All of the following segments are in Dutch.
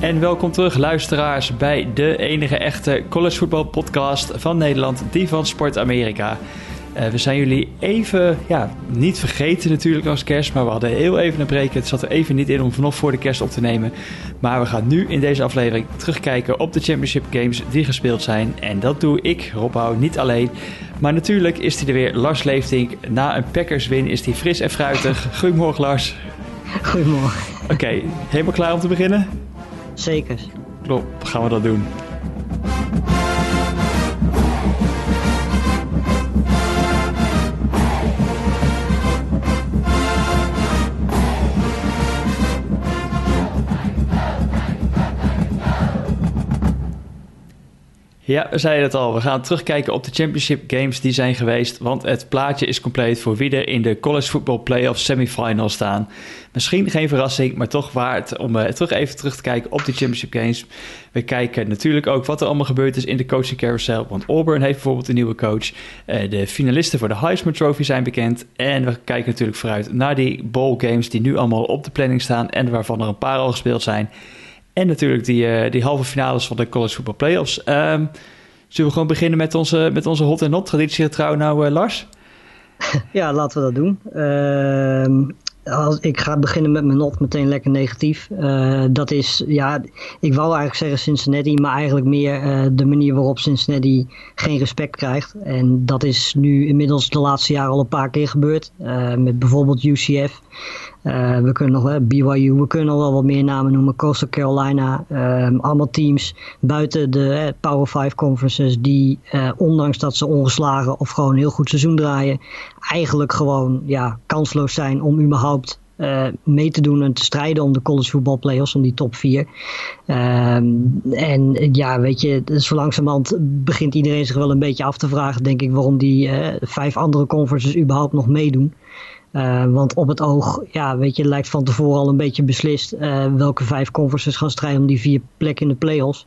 En welkom terug, luisteraars, bij de enige echte collegevoetbal podcast van Nederland, die van Sport Amerika. Uh, we zijn jullie even, ja, niet vergeten natuurlijk als kerst, maar we hadden heel even een break. Het zat er even niet in om vanaf voor de kerst op te nemen. Maar we gaan nu in deze aflevering terugkijken op de Championship Games die gespeeld zijn. En dat doe ik, Rob Hou, niet alleen. Maar natuurlijk is hij er weer, Lars Leeftink. Na een Packers win is hij fris en fruitig. Goedemorgen Lars. Goedemorgen. Oké, helemaal klaar om te beginnen? Zeker. Klopt, gaan we dat doen. Ja, we zeiden het al. We gaan terugkijken op de Championship Games die zijn geweest. Want het plaatje is compleet voor wie er in de College Football Playoff semifinal staan. Misschien geen verrassing, maar toch waard om uh, terug even terug te kijken op de Championship Games. We kijken natuurlijk ook wat er allemaal gebeurd is in de coaching carousel. Want Auburn heeft bijvoorbeeld een nieuwe coach. Uh, de finalisten voor de Heisman Trophy zijn bekend. En we kijken natuurlijk vooruit naar die bowl games die nu allemaal op de planning staan. En waarvan er een paar al gespeeld zijn. En natuurlijk die, uh, die halve finales van de college football playoffs. Um, zullen we gewoon beginnen met onze, met onze hot en not traditiegetrouw nou, uh, Lars? Ja, laten we dat doen. Uh, als, ik ga beginnen met mijn not meteen lekker negatief. Uh, dat is, ja, ik wou eigenlijk zeggen Cincinnati, maar eigenlijk meer de manier waarop Cincinnati geen respect krijgt. En dat is nu inmiddels de laatste jaren al een paar keer gebeurd. Met bijvoorbeeld UCF. Uh, we kunnen nog uh, BYU, we kunnen nog wel wat meer namen noemen. Coastal Carolina, uh, allemaal teams buiten de Power 5 conferences die ondanks dat ze ongeslagen of gewoon een heel goed seizoen draaien, eigenlijk gewoon ja, kansloos zijn om überhaupt mee te doen en te strijden om de college voetbal playoffs, om die top 4. Um, en ja, weet je, zo langzamerhand begint iedereen zich wel een beetje af te vragen, denk ik, waarom die vijf andere conferences überhaupt nog meedoen. Uh, want op het oog, ja, weet je, lijkt van tevoren al een beetje beslist uh, welke vijf conferences gaan strijden om die vier plekken in de playoffs.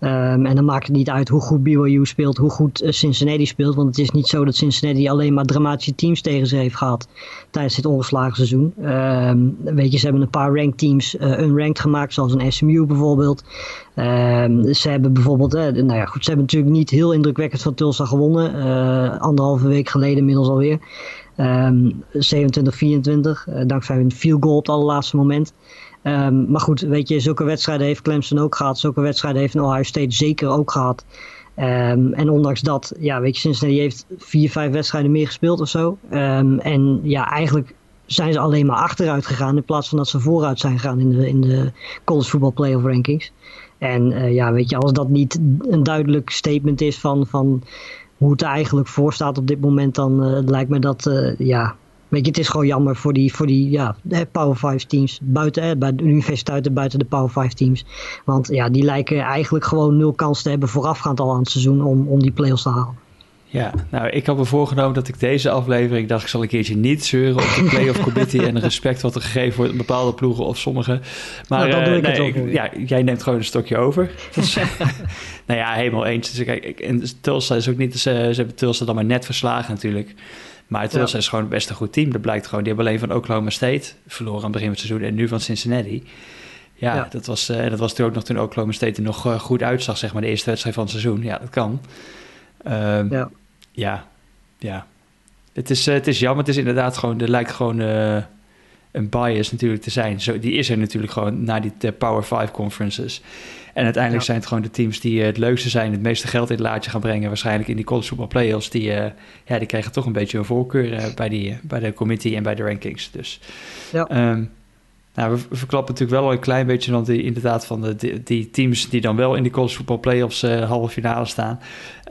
Um, en dan maakt het niet uit hoe goed BYU speelt, hoe goed uh, Cincinnati speelt. Want het is niet zo dat Cincinnati alleen maar dramatische teams tegen ze heeft gehad tijdens dit ongeslagen seizoen. Um, weet je, ze hebben een paar ranked teams unranked gemaakt, zoals een SMU bijvoorbeeld. Um, ze hebben bijvoorbeeld, nou ja, goed, ze hebben natuurlijk niet heel indrukwekkend van Tulsa gewonnen. anderhalve week geleden inmiddels alweer. Um, 27, 24, uh, dankzij een field goal op het allerlaatste moment. Um, maar goed, weet je, zulke wedstrijden heeft Clemson ook gehad. Zulke wedstrijden heeft Ohio State zeker ook gehad. Um, en ondanks dat, ja, weet je, Cincinnati heeft vier, vijf wedstrijden meer gespeeld of zo. En ja, eigenlijk zijn ze alleen maar achteruit gegaan in plaats van dat ze vooruit zijn gegaan in de, in de college football playoff rankings. En uh, ja, weet je, als dat niet een duidelijk statement is van, van hoe het er eigenlijk voor staat op dit moment, dan uh, lijkt me dat, uh, ja, weet je, het is gewoon jammer voor die, voor die ja, Power 5 teams, buiten, eh, bij de universiteiten, buiten de Power 5 teams. Want ja, die lijken eigenlijk gewoon nul kans te hebben voorafgaand al aan het seizoen om, om die play-offs te halen. Ja, nou, ik had me voorgenomen dat ik deze aflevering dacht, ik zal een keertje niet zeuren op de playoff committee en respect wat er gegeven wordt aan bepaalde ploegen of sommige. Maar nou, doe ik uh, nee, het ik, ja, jij neemt gewoon een stokje over. Dus, nou ja, helemaal eens. Dus, kijk, en Tulsa is ook niet, ze, ze hebben Tulsa dan maar net verslagen natuurlijk. Maar Tulsa ja. is gewoon best een goed team. Dat blijkt gewoon. Die hebben alleen van Oklahoma State verloren aan het begin van het seizoen en nu van Cincinnati. Ja, ja. Dat, was, uh, dat was natuurlijk ook nog toen Oklahoma State er nog uh, goed uitzag, zeg maar, de eerste wedstrijd van het seizoen. Ja, dat kan. Uh, ja. Ja, ja. Het is, uh, het is jammer. Het is inderdaad gewoon, er lijkt gewoon uh, een bias natuurlijk te zijn. Zo, die is er natuurlijk gewoon na die de Power 5 conferences. En uiteindelijk ja. zijn het gewoon de teams die uh, het leukste zijn, het meeste geld in het laadje gaan brengen. Waarschijnlijk in die college football playoffs. Die, ja, die krijgen toch een beetje een voorkeur bij, die, bij de committee en bij de rankings. Dus ja. Um, nou, we, verklappen natuurlijk wel al een klein beetje, want die, inderdaad van de, die, die, teams die dan wel in die college football playoffs halve finale staan.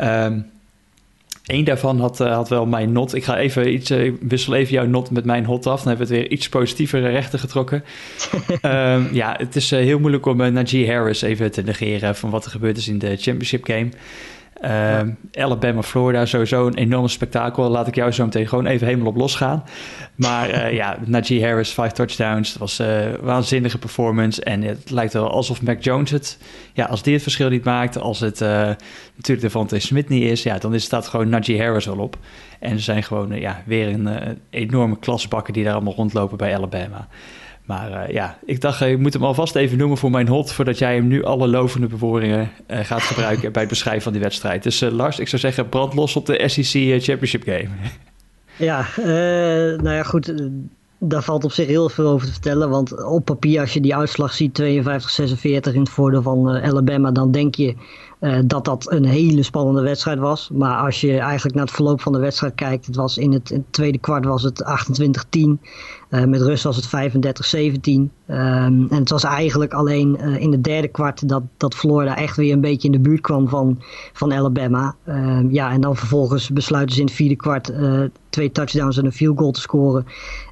Um, Eén daarvan had, uh, had wel mijn not. Ik ga even iets, uh, wissel even jouw not met mijn hot af. Dan hebben we het weer iets positievere rechten getrokken. um, ja, het is uh, heel moeilijk om Najee Harris even te negeren van wat er gebeurd is in de championship game. Ja. Alabama, Florida, sowieso een enorme spektakel. Laat ik jou zo meteen gewoon even helemaal op losgaan. Maar uh, ja, Najee Harris, vijf touchdowns. Dat was uh, een waanzinnige performance. En het lijkt wel alsof Mac Jones het... Ja, als die het verschil niet maakt, als het uh, natuurlijk Devontae Smith niet is... Ja, dan staat gewoon Najee Harris al op. En ze zijn gewoon ja, weer een enorme klasbakken die daar allemaal rondlopen bij Alabama. Maar ja, ik dacht, ik moet hem alvast even noemen voor mijn hot... voordat jij hem nu alle lovende bewoordingen gaat gebruiken... bij het beschrijven van die wedstrijd. Dus Lars, ik zou zeggen, brand los op de SEC Championship Game. Ja, nou ja, goed daar valt op zich heel veel over te vertellen. Want op papier, als je die uitslag ziet, 52-46 in het voordeel van Alabama, dan denk je dat dat een hele spannende wedstrijd was. Maar als je eigenlijk naar het verloop van de wedstrijd kijkt, het was in het, in het tweede kwart was het 28-10. Uh, met rust was het 35-17. Um, en het was eigenlijk alleen uh, in het derde kwart dat, dat Florida echt weer een beetje in de buurt kwam van, van Alabama. Um, ja, en dan vervolgens besluiten ze in het vierde kwart uh, twee touchdowns en een field goal te scoren.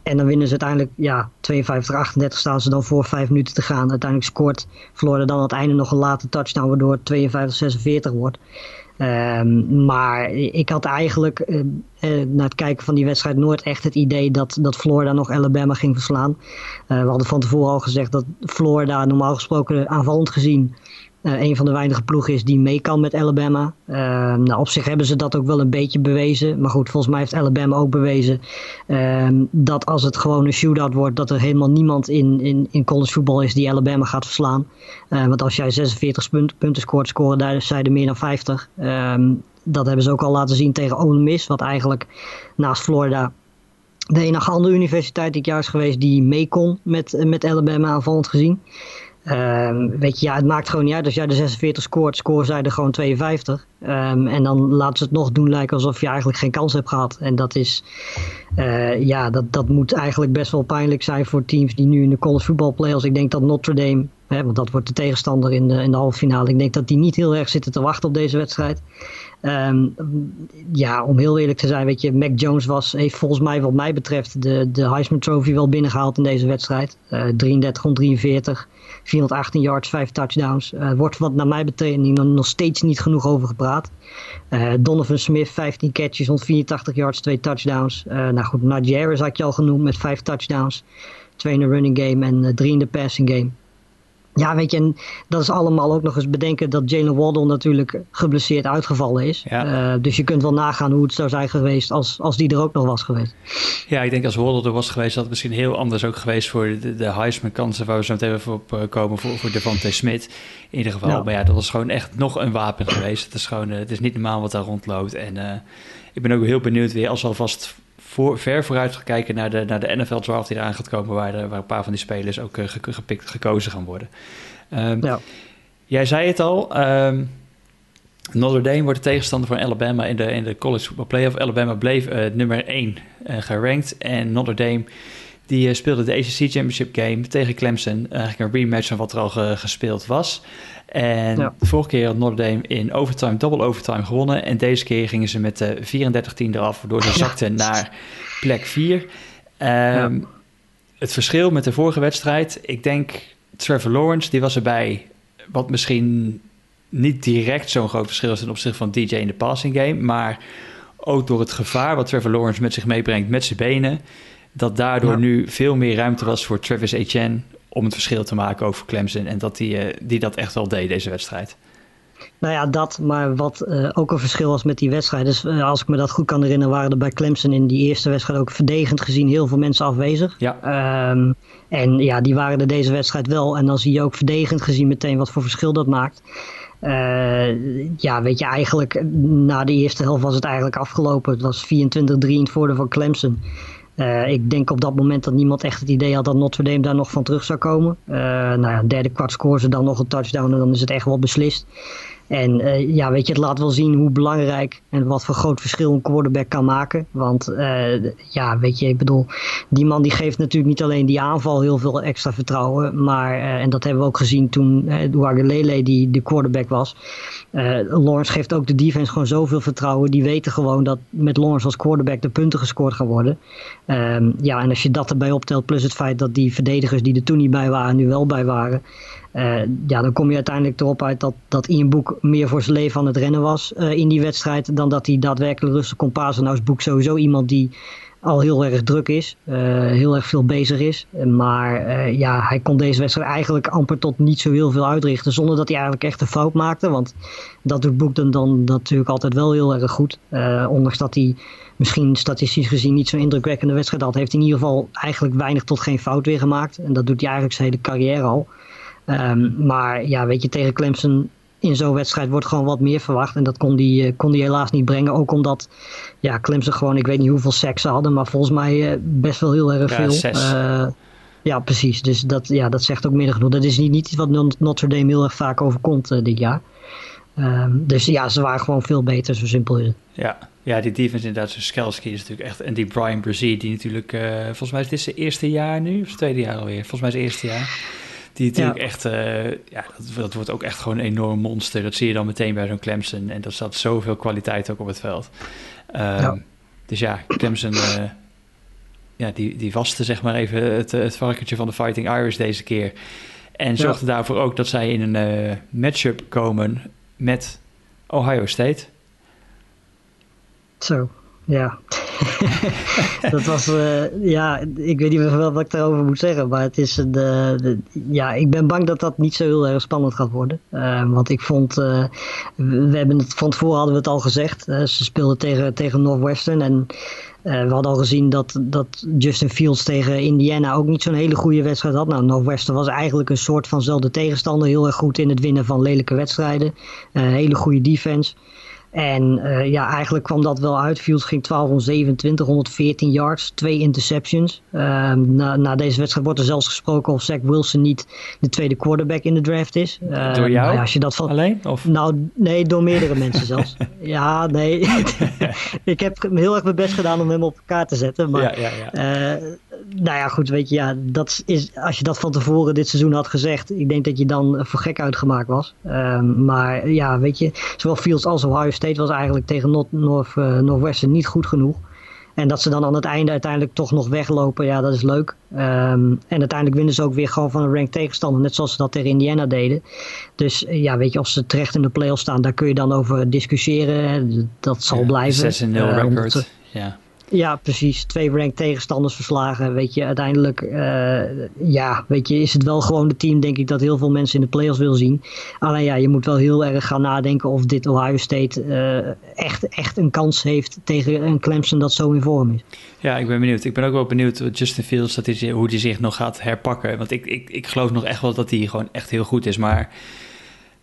En dan winnen ze uiteindelijk, ja, 52-38 staan ze dan voor vijf minuten te gaan. Uiteindelijk scoort Florida dan aan het einde nog een late touchdown, waardoor het 52-46 wordt. Um, maar ik had eigenlijk uh, na het kijken van die wedstrijd nooit echt het idee dat, dat Florida nog Alabama ging verslaan. Uh, we hadden van tevoren al gezegd dat Florida normaal gesproken aanvallend gezien uh, een van de weinige ploegen is die mee kan met Alabama. Uh, nou, op zich hebben ze dat ook wel een beetje bewezen. Maar goed, volgens mij heeft Alabama ook bewezen uh, dat als het gewoon een shootout wordt, dat er helemaal niemand in, in, in collegevoetbal is die Alabama gaat verslaan. Uh, want als jij 46 punt, punten scoort, scoren daar zij er meer dan 50. Ehm, dat hebben ze ook al laten zien tegen Ole Miss, wat eigenlijk naast Florida de enige andere universiteit die ik juist geweest die mee kon met, met Alabama aanvallend gezien. Um, weet je, ja, het maakt gewoon niet uit. Als jij de 46 scoort, scoren zij er gewoon 52. Um, en dan laten ze het nog doen lijken alsof je eigenlijk geen kans hebt gehad. En dat is, uh, ja, dat, dat moet eigenlijk best wel pijnlijk zijn voor teams die nu in de college football playoffs. Ik denk dat Notre Dame, hè, want dat wordt de tegenstander in de, in de halve finale. Ik denk dat die niet heel erg zitten te wachten op deze wedstrijd. Um, ja, om heel eerlijk te zijn, weet je, Mac Jones was, heeft volgens mij wat mij betreft de, de Heisman Trophy wel binnengehaald in deze wedstrijd. Uh, 33 om 43. 418 yards, 5 touchdowns. Uh, wordt wat naar mij betreft nog steeds niet genoeg over gepraat. Uh, Donovan Smith, 15 catches, 184 yards, 2 touchdowns. Uh, nou goed, Najee Harris had je al genoemd met 5 touchdowns. 2 in de running game en 3 in de passing game. Ja, weet je, en dat is allemaal ook nog eens bedenken dat Jalen Waddle natuurlijk geblesseerd uitgevallen is. Ja. Uh, dus je kunt wel nagaan hoe het zou zijn geweest als, als die er ook nog was geweest. Ja, ik denk als Waddle er was geweest, dat het misschien heel anders ook geweest voor de, de Heisman-kansen waar we zo meteen even op komen voor, voor Devante Smith. In ieder geval, ja. maar ja, dat was gewoon echt nog een wapen geweest. Het is gewoon, uh, het is niet normaal wat daar rondloopt. En uh, ik ben ook heel benieuwd weer als alvast voor, ver vooruit gaan kijken naar de, naar de NFL draft die eraan gaat komen, waar, de, waar een paar van die spelers ook uh, gepikt, gekozen gaan worden. Um, ja. Jij zei het al, um, Notre Dame wordt de tegenstander van Alabama in de, in de college football playoff. Alabama bleef uh, nummer 1 uh, gerankt en Notre Dame die speelde de ACC Championship game tegen Clemson. Eigenlijk een rematch van wat er al ge, gespeeld was. En ja. de vorige keer had Notre Dame in overtime, double overtime gewonnen. En deze keer gingen ze met de 34-10 eraf, waardoor ze zakten ja. naar plek 4. Um, ja. Het verschil met de vorige wedstrijd, ik denk Trevor Lawrence, die was erbij, wat misschien niet direct zo'n groot verschil is ten opzichte van DJ in de passing game. Maar ook door het gevaar wat Trevor Lawrence met zich meebrengt met zijn benen. Dat daardoor nu veel meer ruimte was voor Travis Etienne om het verschil te maken over Clemson. En dat die, uh, die dat echt wel deed, deze wedstrijd. Nou ja, dat. Maar wat uh, ook een verschil was met die wedstrijd. Dus uh, als ik me dat goed kan herinneren, waren er bij Clemson in die eerste wedstrijd ook verdedigend gezien heel veel mensen afwezig. Ja. Um, en ja, die waren er deze wedstrijd wel. En dan zie je ook verdedigend gezien meteen wat voor verschil dat maakt. Uh, ja, weet je, eigenlijk na de eerste helft was het eigenlijk afgelopen. Het was 24-3 in het voordeel van Clemson. Uh, ik denk op dat moment dat niemand echt het idee had dat Notre Dame daar nog van terug zou komen. Uh, nou ja, derde kwart scoren ze dan nog een touchdown en dan is het echt wel beslist. En uh, ja, weet je, het laat wel zien hoe belangrijk en wat voor groot verschil een quarterback kan maken. Want uh, ja, weet je, ik bedoel, die man die geeft natuurlijk niet alleen die aanval heel veel extra vertrouwen. Maar, uh, en dat hebben we ook gezien toen Douagelele die de quarterback was. Lawrence geeft ook de defense gewoon zoveel vertrouwen. Die weten gewoon dat met Lawrence als quarterback de punten gescoord gaan worden. Um, ja, en als je dat erbij optelt, plus het feit dat die verdedigers die er toen niet bij waren, nu wel bij waren. Uh, ja, dan kom je uiteindelijk erop uit dat, dat Ian Boek meer voor zijn leven aan het rennen was uh, in die wedstrijd. Dan dat hij daadwerkelijk rustig kon pasen. Nou is Boek sowieso iemand die al heel erg druk is, heel erg veel bezig is. Maar ja, hij kon deze wedstrijd eigenlijk amper tot niet zo heel veel uitrichten, zonder dat hij eigenlijk echt een fout maakte. Want dat doet Boekden dan natuurlijk altijd wel heel erg goed. ondanks dat hij misschien statistisch gezien niet zo'n indrukwekkende wedstrijd had, heeft hij in ieder geval eigenlijk weinig tot geen fout weer gemaakt. En dat doet hij eigenlijk zijn hele carrière al. Ehm, maar ja, weet je, tegen Clemson in zo'n wedstrijd wordt gewoon wat meer verwacht. En dat kon die, uh, kon die helaas niet brengen. Ook omdat ja, Clemson gewoon, ik weet niet hoeveel seks ze hadden, maar volgens mij uh, best wel heel erg ja, veel. Uh, ja, precies. Dus dat, ja, dat zegt ook meer genoeg. Dat is niet, niet iets wat Notre Dame heel erg vaak overkomt dit jaar. Um, dus ja, ze waren gewoon veel beter, zo simpel is het. Ja, ja die defense inderdaad, zo Skelski is natuurlijk echt... En die Brian Brzee, die natuurlijk... volgens mij is dit zijn eerste jaar nu, of zijn tweede jaar alweer? Volgens mij is het eerste jaar. Die natuurlijk echt, uh, ja, dat, dat, wordt ook echt gewoon een enorm monster. Dat zie je dan meteen bij zo'n Clemson. En dat zat zoveel kwaliteit ook op het veld. Um, ja. Dus ja, Clemson, uh, ja, die, die waste zeg maar even het, het varkentje van de Fighting Irish deze keer. En zorgde ja. daarvoor ook dat zij in een uh, matchup komen met Ohio State. Zo, ja. dat was, uh, ja, ik weet niet wel wat ik daarover moet zeggen, maar het is een, uh, de, ja, ik ben bang dat dat niet zo heel erg spannend gaat worden. Uh, want ik vond, we hebben het, van tevoren hadden we het al gezegd, ze speelden tegen, tegen Northwestern en we hadden al gezien dat, dat Justin Fields tegen Indiana ook niet zo'n hele goede wedstrijd had. Nou, Northwestern was eigenlijk een soort vanzelfde tegenstander, heel erg goed in het winnen van lelijke wedstrijden, hele goede defense. En uh, ja, eigenlijk kwam dat wel uit. Fields ging 12 om 27, 114 yards, twee interceptions. Uh, na, na, deze wedstrijd wordt er zelfs gesproken of Zach Wilson niet de tweede quarterback in de draft is. Uh, door jou? Nou als je dat van, alleen? Of? Nou, nee, door meerdere mensen zelfs. Ja, nee. ik heb heel erg mijn best gedaan om hem op elkaar te zetten. Maar, ja, ja, ja. Eh, nou ja, goed, weet je, ja, dat is, als je dat van tevoren dit seizoen had gezegd, ik denk dat je dan voor gek uitgemaakt was. Ehm, maar ja, weet je, zowel Fields als Ohio State was eigenlijk tegen North, North, uh, Northwestern niet goed genoeg. En dat ze dan aan het einde uiteindelijk toch nog weglopen, ja, dat is leuk. Um, en uiteindelijk winnen ze ook weer gewoon van een ranked tegenstander, net zoals ze dat tegen Indiana deden. Dus ja, weet je, of ze terecht in de playoffs staan, daar kun je dan over discussiëren. Dat zal ja, blijven. 6-0 uh, record, ja. Ja, precies. Twee ranked tegenstanders verslagen. Weet je, uiteindelijk uh, ja, weet je, is het wel gewoon het team, denk ik, dat heel veel mensen in de playoffs wil zien. Alleen ja, je moet wel heel erg gaan nadenken of dit Ohio State uh, echt, echt een kans heeft tegen een Clemson dat zo in vorm is. Ja, ik ben benieuwd. Ik ben ook wel benieuwd Justin Fields, hoe hij zich nog gaat herpakken. Want ik, ik, ik geloof nog echt wel dat hij gewoon echt heel goed is. Maar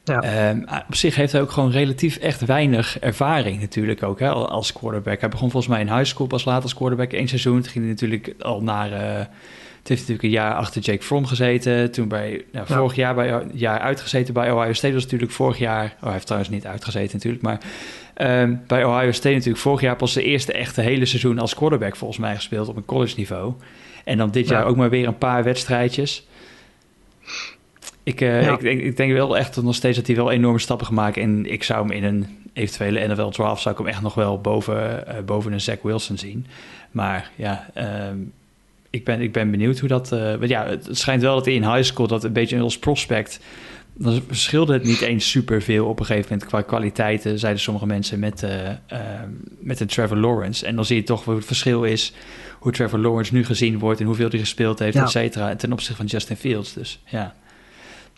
ja. Um, op zich heeft hij ook gewoon relatief echt weinig ervaring natuurlijk ook hè, als quarterback. Hij begon volgens mij in high school pas later als quarterback. één seizoen toen ging hij natuurlijk al naar... Uh, het heeft natuurlijk een jaar achter Jake Fromm gezeten. Toen bij, nou, vorig jaar, bij, jaar uitgezeten bij Ohio State. was natuurlijk vorig jaar... Oh, hij heeft trouwens niet uitgezeten natuurlijk. Maar um, bij Ohio State natuurlijk vorig jaar pas de eerste echte hele seizoen als quarterback volgens mij gespeeld op een college niveau. En dan dit jaar ook maar weer een paar wedstrijdjes. Ik, uh, ik, ik, ik, denk wel echt nog steeds dat hij wel enorme stappen gemaakt. En ik zou hem in een eventuele NFL 12 zou ik hem echt nog wel boven, uh, boven een Zach Wilson zien. Maar ja, uh, ik, ben, ik ben benieuwd hoe dat. Uh, want ja, het schijnt wel dat hij in high school dat een beetje als prospect. Dan verschilde het niet eens superveel op een gegeven moment qua kwaliteiten, zeiden sommige mensen, met, ehm, met een Trevor Lawrence. En dan zie je toch wat het verschil is hoe Trevor Lawrence nu gezien wordt en hoeveel hij gespeeld heeft, ja. et cetera, ten opzichte van Justin Fields. Dus ja.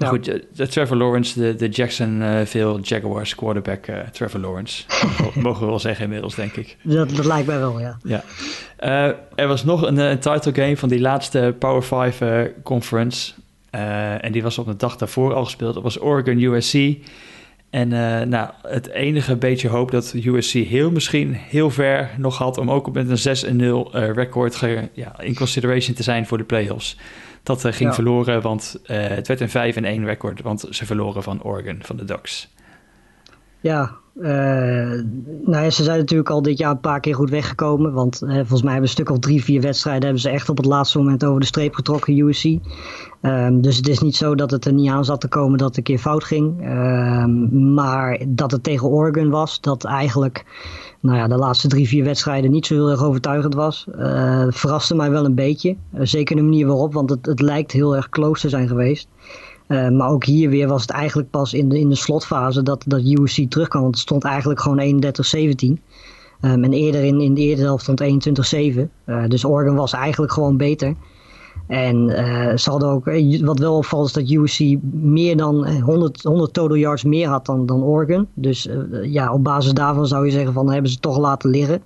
Goed, de Trevor Lawrence, de, de Jacksonville Jaguars quarterback uh, Trevor Lawrence. Mogen we wel zeggen inmiddels, denk ik. Dat, dat lijkt mij wel, ja. ja. Uh, er was nog een, een, title game van die laatste Power 5 uh, conference. en die was op de dag daarvoor al gespeeld. Dat was Oregon USC. En nou, het enige beetje hoop dat USC heel misschien heel ver nog had... om ook met een 6-0 record ge, ja, in consideration te zijn voor de playoffs. Dat uh, ging ja. verloren, want uh, het werd een 5 en 1 record, want ze verloren van Oregon, van de Ducks. Ja, uh, nou ja, ze zijn natuurlijk al dit jaar een paar keer goed weggekomen. Want volgens mij hebben een stuk of drie, vier wedstrijden hebben ze echt op het laatste moment over de streep getrokken, USC. Um, dus het is niet zo dat het er niet aan zat te komen dat het een keer fout ging. Um, maar dat het tegen Oregon was, dat eigenlijk nou ja, de laatste drie, vier wedstrijden niet zo heel erg overtuigend was. Uh, verraste mij wel een beetje. Zeker de manier waarop, want het, het lijkt heel erg close te zijn geweest. Uh, maar ook hier weer was het eigenlijk pas in de, in de slotfase dat, dat USC terugkwam. Want het stond eigenlijk gewoon 31-17. Um, en eerder in, in de eerste helft stond 21-7. dus Oregon was eigenlijk gewoon beter. En uh, ook, wat wel opvalt is dat USC meer dan 100, 100 total yards meer had dan, dan Oregon. Dus ja, op basis daarvan zou je zeggen van hebben ze toch laten liggen.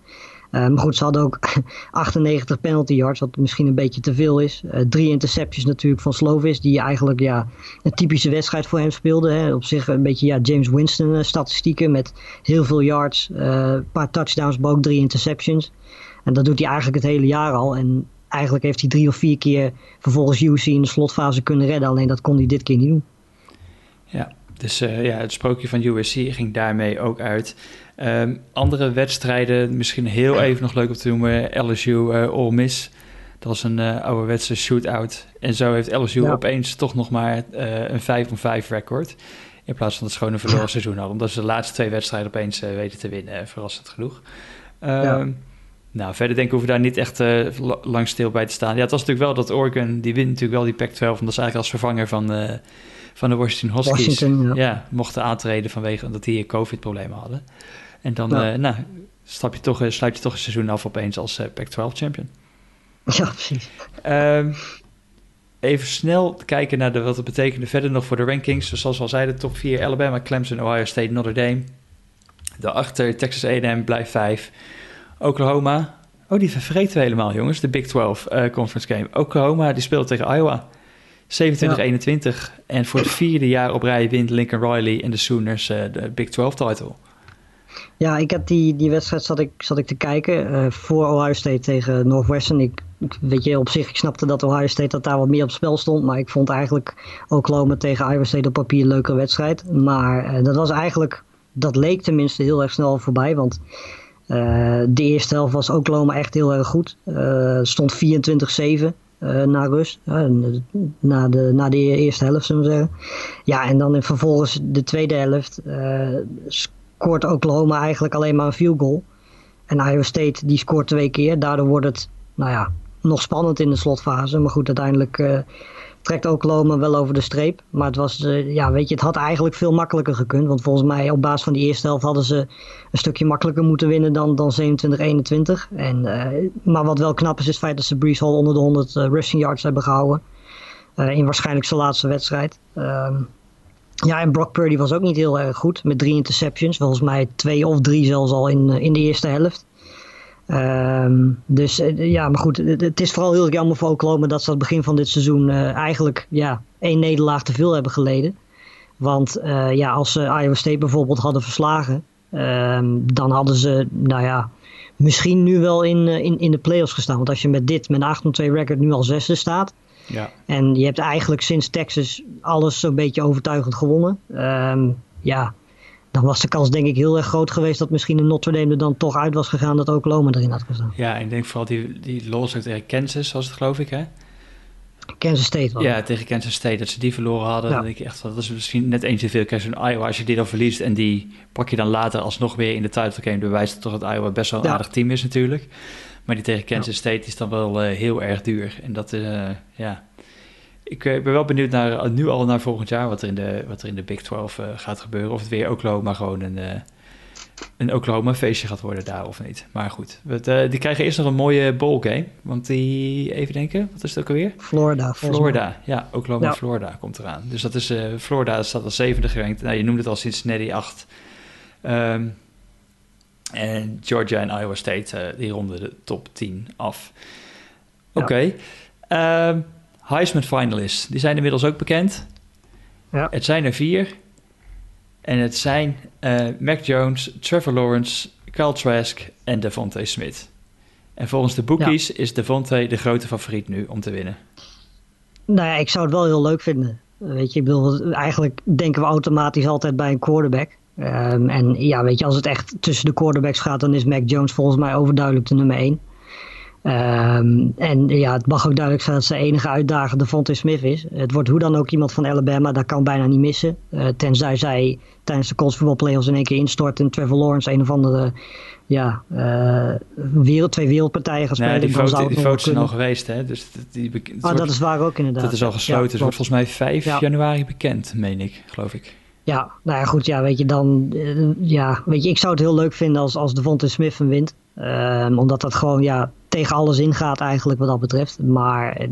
Uh, maar goed, ze hadden ook 98 penalty yards, wat misschien een beetje te veel is. drie interceptions natuurlijk van Slovis, die eigenlijk ja, een typische wedstrijd voor hem speelde. Hè. Op zich een beetje ja, James Winston statistieken met heel veel yards, een paar touchdowns, maar ook drie interceptions. En dat doet hij eigenlijk het hele jaar al. En eigenlijk heeft hij drie of vier keer vervolgens UC in de slotfase kunnen redden. Alleen dat kon hij dit keer niet doen. Ja, dus ja, het sprookje van USC ging daarmee ook uit. Um, andere wedstrijden, misschien heel even nog leuk om te noemen. LSU uh, Ole Miss. Dat was een uh, ouderwetse shootout. En zo heeft LSU ja. opeens toch nog maar een 5 om 5 record. In plaats van het schone verloren seizoen al. Omdat ze de laatste twee wedstrijden opeens weten te winnen. Verrassend genoeg. Um, ja. Nou, verder denk ik hoeven daar niet echt uh, lang stil bij te staan. Ja, het was natuurlijk wel dat Oregon, die wint natuurlijk wel die Pac-12, omdat ze eigenlijk als vervanger van, uh, van de Washington Huskies Washington, ja. ja. mochten aantreden vanwege dat die COVID-problemen hadden. En dan uh, nou, stap je toch, sluit je toch een seizoen af opeens als Pac-12 champion. Ja, precies. Um, even snel kijken naar de, wat het betekende verder nog voor de rankings. Dus zoals we al zeiden, top 4 Alabama, Clemson, Ohio State, Notre Dame. Daarachter Texas A&M blijft 5. Oklahoma. Oh, die vergeten we helemaal, jongens. De Big 12 uh, Conference Game. Oklahoma, die speelt tegen Iowa. 27-21. En voor het vierde jaar op rij wint Lincoln Riley en de Sooners uh, de Big 12 title. Ja, ik heb die, die wedstrijd zat ik, zat ik te kijken uh, voor Ohio State tegen Northwestern. Ik, weet je, op zich, ik snapte dat Ohio State dat daar wat meer op spel stond. Maar ik vond eigenlijk Oklahoma tegen Iowa State op papier een leuke wedstrijd. Maar uh, dat was eigenlijk, dat leek tenminste heel erg snel voorbij. Want uh, de eerste helft was Oklahoma echt heel erg goed. Stond 24-7 uh, na rust. na, de, na de eerste helft, zullen we zeggen. Ja, en dan vervolgens de tweede helft scoort Oklahoma eigenlijk alleen maar een field goal. En Iowa State die scoort twee keer. Daardoor wordt het, nou ja, nog spannend in de slotfase. Maar goed, uiteindelijk trekt Oklahoma wel over de streep. Maar het was, uh, ja, weet je, het had eigenlijk veel makkelijker gekund. Want volgens mij op basis van die eerste helft hadden ze een stukje makkelijker moeten winnen dan, dan 27-21. En, uh, maar wat wel knap is, is het feit dat ze Brees Hall onder de 100 uh, rushing yards hebben gehouden. in waarschijnlijk zijn laatste wedstrijd. Ehm, ja, en Brock Purdy was ook niet heel erg goed met drie interceptions. Volgens mij twee of drie zelfs al in, in de eerste helft. Um, dus uh, ja, maar goed, het, is vooral heel jammer voor Oklahoma dat ze aan het begin van dit seizoen uh, eigenlijk ja, één nederlaag te veel hebben geleden. Want ja, als ze Iowa State bijvoorbeeld hadden verslagen, um, dan hadden ze, nou ja, misschien nu wel in, in, in de playoffs gestaan. Want als je met dit, met een 8-2 record nu al zesde staat. Ja. En je hebt eigenlijk sinds Texas alles zo'n beetje overtuigend gewonnen. Um, ja, dan was de kans denk ik heel erg groot geweest dat misschien een Notre Dame er dan toch uit was gegaan dat ook Loma erin had gestaan. Ja, ik denk vooral die, die los ook tegen Kansas was het geloof ik hè? Kansas State wel. Ja, tegen Kansas State, dat ze die verloren hadden. Ja. Dan denk ik echt, dat is misschien net eens te veel. Kijk, zo'n Iowa, als je die dan verliest en die pak je dan later alsnog weer in de title game, bewijst toch dat Iowa best wel een ja. aardig team is natuurlijk. Maar die tegen Kansas. State is dan wel uh, heel erg duur. En dat, uh, ja, ik ben wel benieuwd naar, nu al naar volgend jaar wat er in de, wat er in de Big 12 uh, gaat gebeuren. Of het weer Oklahoma gewoon een, een Oklahoma feestje gaat worden daar of niet. Maar goed, het, uh, die krijgen eerst nog een mooie bowl game. Want die, even denken, wat is het ook alweer? Florida. Florida, ja, Oklahoma ja. Florida komt eraan. Dus dat is, Florida staat als zevende gerankt. Nou, je noemde het al Cincinnati 8. Um, en Georgia en Iowa State, die ronden de top 10 af. Oké. Okay. Ja. Um, Heisman finalists, die zijn inmiddels ook bekend. Ja. Het zijn er vier. En het zijn uh, Mac Jones, Trevor Lawrence, Kyle Trask en Devontae Smith. En volgens de bookies ja. is Devontae de grote favoriet nu om te winnen. Nou ja, ik zou het wel heel leuk vinden. Weet je, ik bedoel, eigenlijk denken we automatisch altijd bij een quarterback. Um, en ja, weet je, als het echt tussen de quarterbacks gaat, dan is Mac Jones volgens mij overduidelijk de nummer één. Um, en ja, het mag ook duidelijk zijn dat zijn enige uitdager de Fonte Smith is. Het wordt hoe dan ook iemand van Alabama, dat kan bijna niet missen. Uh, tenzij zij tijdens de college voetbal playoffs in één keer instort en Trevor Lawrence een of andere ja, uh, wereld, twee wereldpartijen gaat spelen. Nee, die die foto's zijn al geweest, hè? Dus die, die oh, dat is waar ook inderdaad. Dat is al gesloten. Ja, het wordt volgens mij 5 ja. januari bekend, meen ik, geloof ik. Ja, nou ja, goed, ja, weet je, dan, ja, weet je, ik zou het heel leuk vinden als, als Devonta Smith hem wint. Um, omdat dat gewoon, ja, tegen alles ingaat eigenlijk wat dat betreft. Maar eh,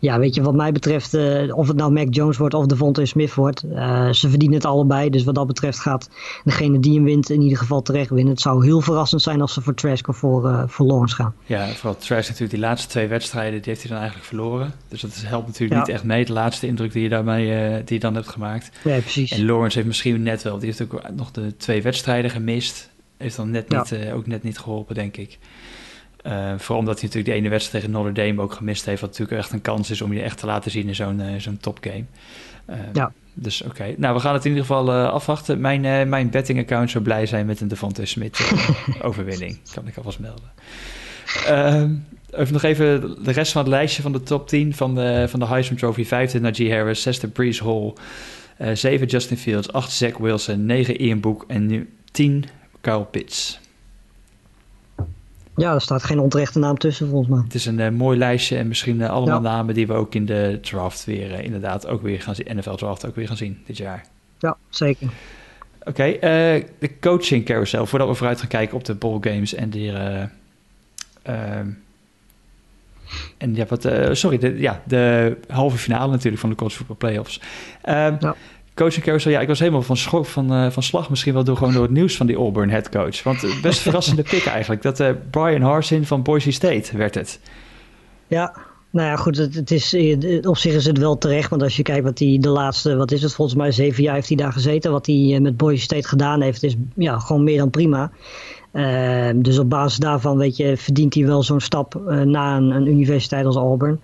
ja, weet je, wat mij betreft, uh, of het nou Mac Jones wordt of Devontae Smith wordt, uh, ze verdienen het allebei. Dus wat dat betreft gaat degene die hem wint in ieder geval terecht winnen. Het zou heel verrassend zijn als ze voor Trask of voor, uh, voor Lawrence gaan. Ja, vooral Trask natuurlijk die laatste twee wedstrijden, die heeft hij dan eigenlijk verloren. Dus dat helpt natuurlijk ja. niet echt mee, de laatste indruk die je daarmee die je dan hebt gemaakt. Ja, precies. En Lawrence heeft misschien net wel, die heeft ook nog de twee wedstrijden gemist. Heeft dan net niet, ja. ook net niet geholpen, denk ik. Uh, vooral omdat hij natuurlijk de ene wedstrijd tegen Notre Dame ook gemist heeft. Wat natuurlijk echt een kans is om je echt te laten zien in zo'n uh, zo'n topgame. Uh, ja. Dus oké. Okay. Nou, we gaan het in ieder geval afwachten. Mijn, mijn betting account zou blij zijn met een Devontae Smith overwinning. Kan ik alvast melden. Ehm, even nog even de rest van het lijstje van de top 10 van de, van de Heisman Trophy. Vijfde Najee Harris, zesde Breeze Hall, zeven Justin Fields, acht Zach Wilson, negen Ian Book en nu tien Kyle Pitts. Ja, er staat geen onterechte naam tussen volgens mij. Het is een uh, mooi lijstje en misschien uh, allemaal ja. namen die we ook in de draft weer uh, inderdaad ook weer gaan zien. NFL draft ook weer gaan zien dit jaar. Ja, zeker. Oké, okay, de coaching carousel. Voordat we vooruit gaan kijken op de bowl games en die... ehm, en ja, wat, sorry, de, ja, de halve finale natuurlijk van de college football playoffs. Um, ja. Coaching carousel, ja, ik was helemaal van, schok, van, uh, van slag. Misschien wel door, gewoon door het nieuws van die Auburn headcoach. Want uh, best verrassende pick eigenlijk. Dat uh, Brian Harsin van Boise State werd het. Ja, nou ja, goed. Het, het is, op zich is het wel terecht. Want als je kijkt wat hij de laatste, wat is het, volgens mij zeven jaar heeft hij daar gezeten. Wat hij met Boise State gedaan heeft, is ja, gewoon meer dan prima. dus op basis daarvan, weet je, verdient hij wel zo'n stap naar een, een universiteit als Auburn.